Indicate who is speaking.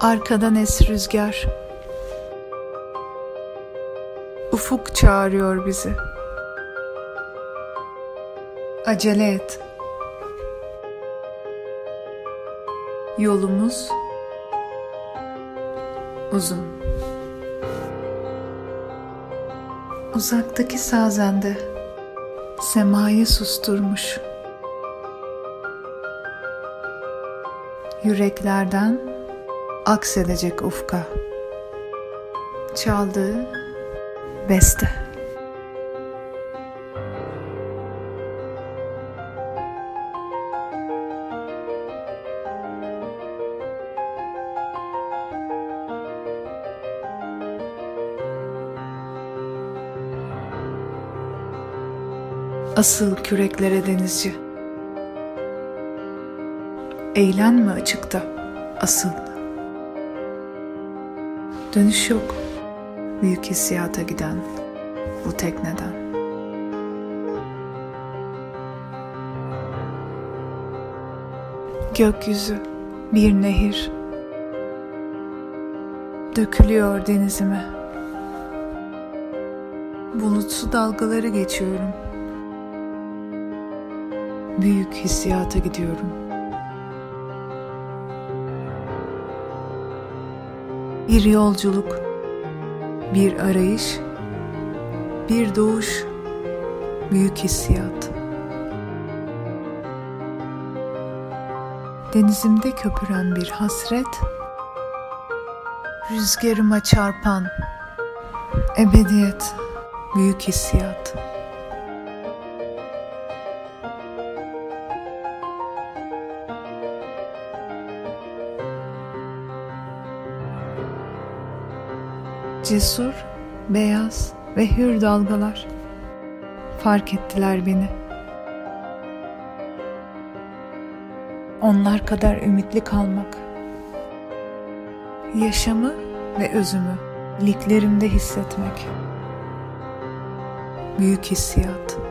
Speaker 1: Arkadan es rüzgar. Ufuk çağırıyor bizi. Acele et. Yolumuz uzun. Uzaktaki sazende semayı susturmuş. Yüreklerden aksedecek ufka. Çaldığı beste. Asıl küreklere denizci. Eğlenme açıkta asıl. Dönüş yok büyük hissiyata giden bu tekneden. Gökyüzü bir nehir dökülüyor denizime. Bulutsu dalgaları geçiyorum. Büyük hissiyata gidiyorum. Bir yolculuk, bir arayış, bir doğuş, büyük hissiyat. Denizimde köpüren bir hasret, rüzgarıma çarpan ebediyet, büyük hissiyat. Cesur, beyaz ve hür dalgalar fark ettiler beni. Onlar kadar ümitli kalmak. Yaşamı ve özümü liklerimde hissetmek. Büyük hissiyat.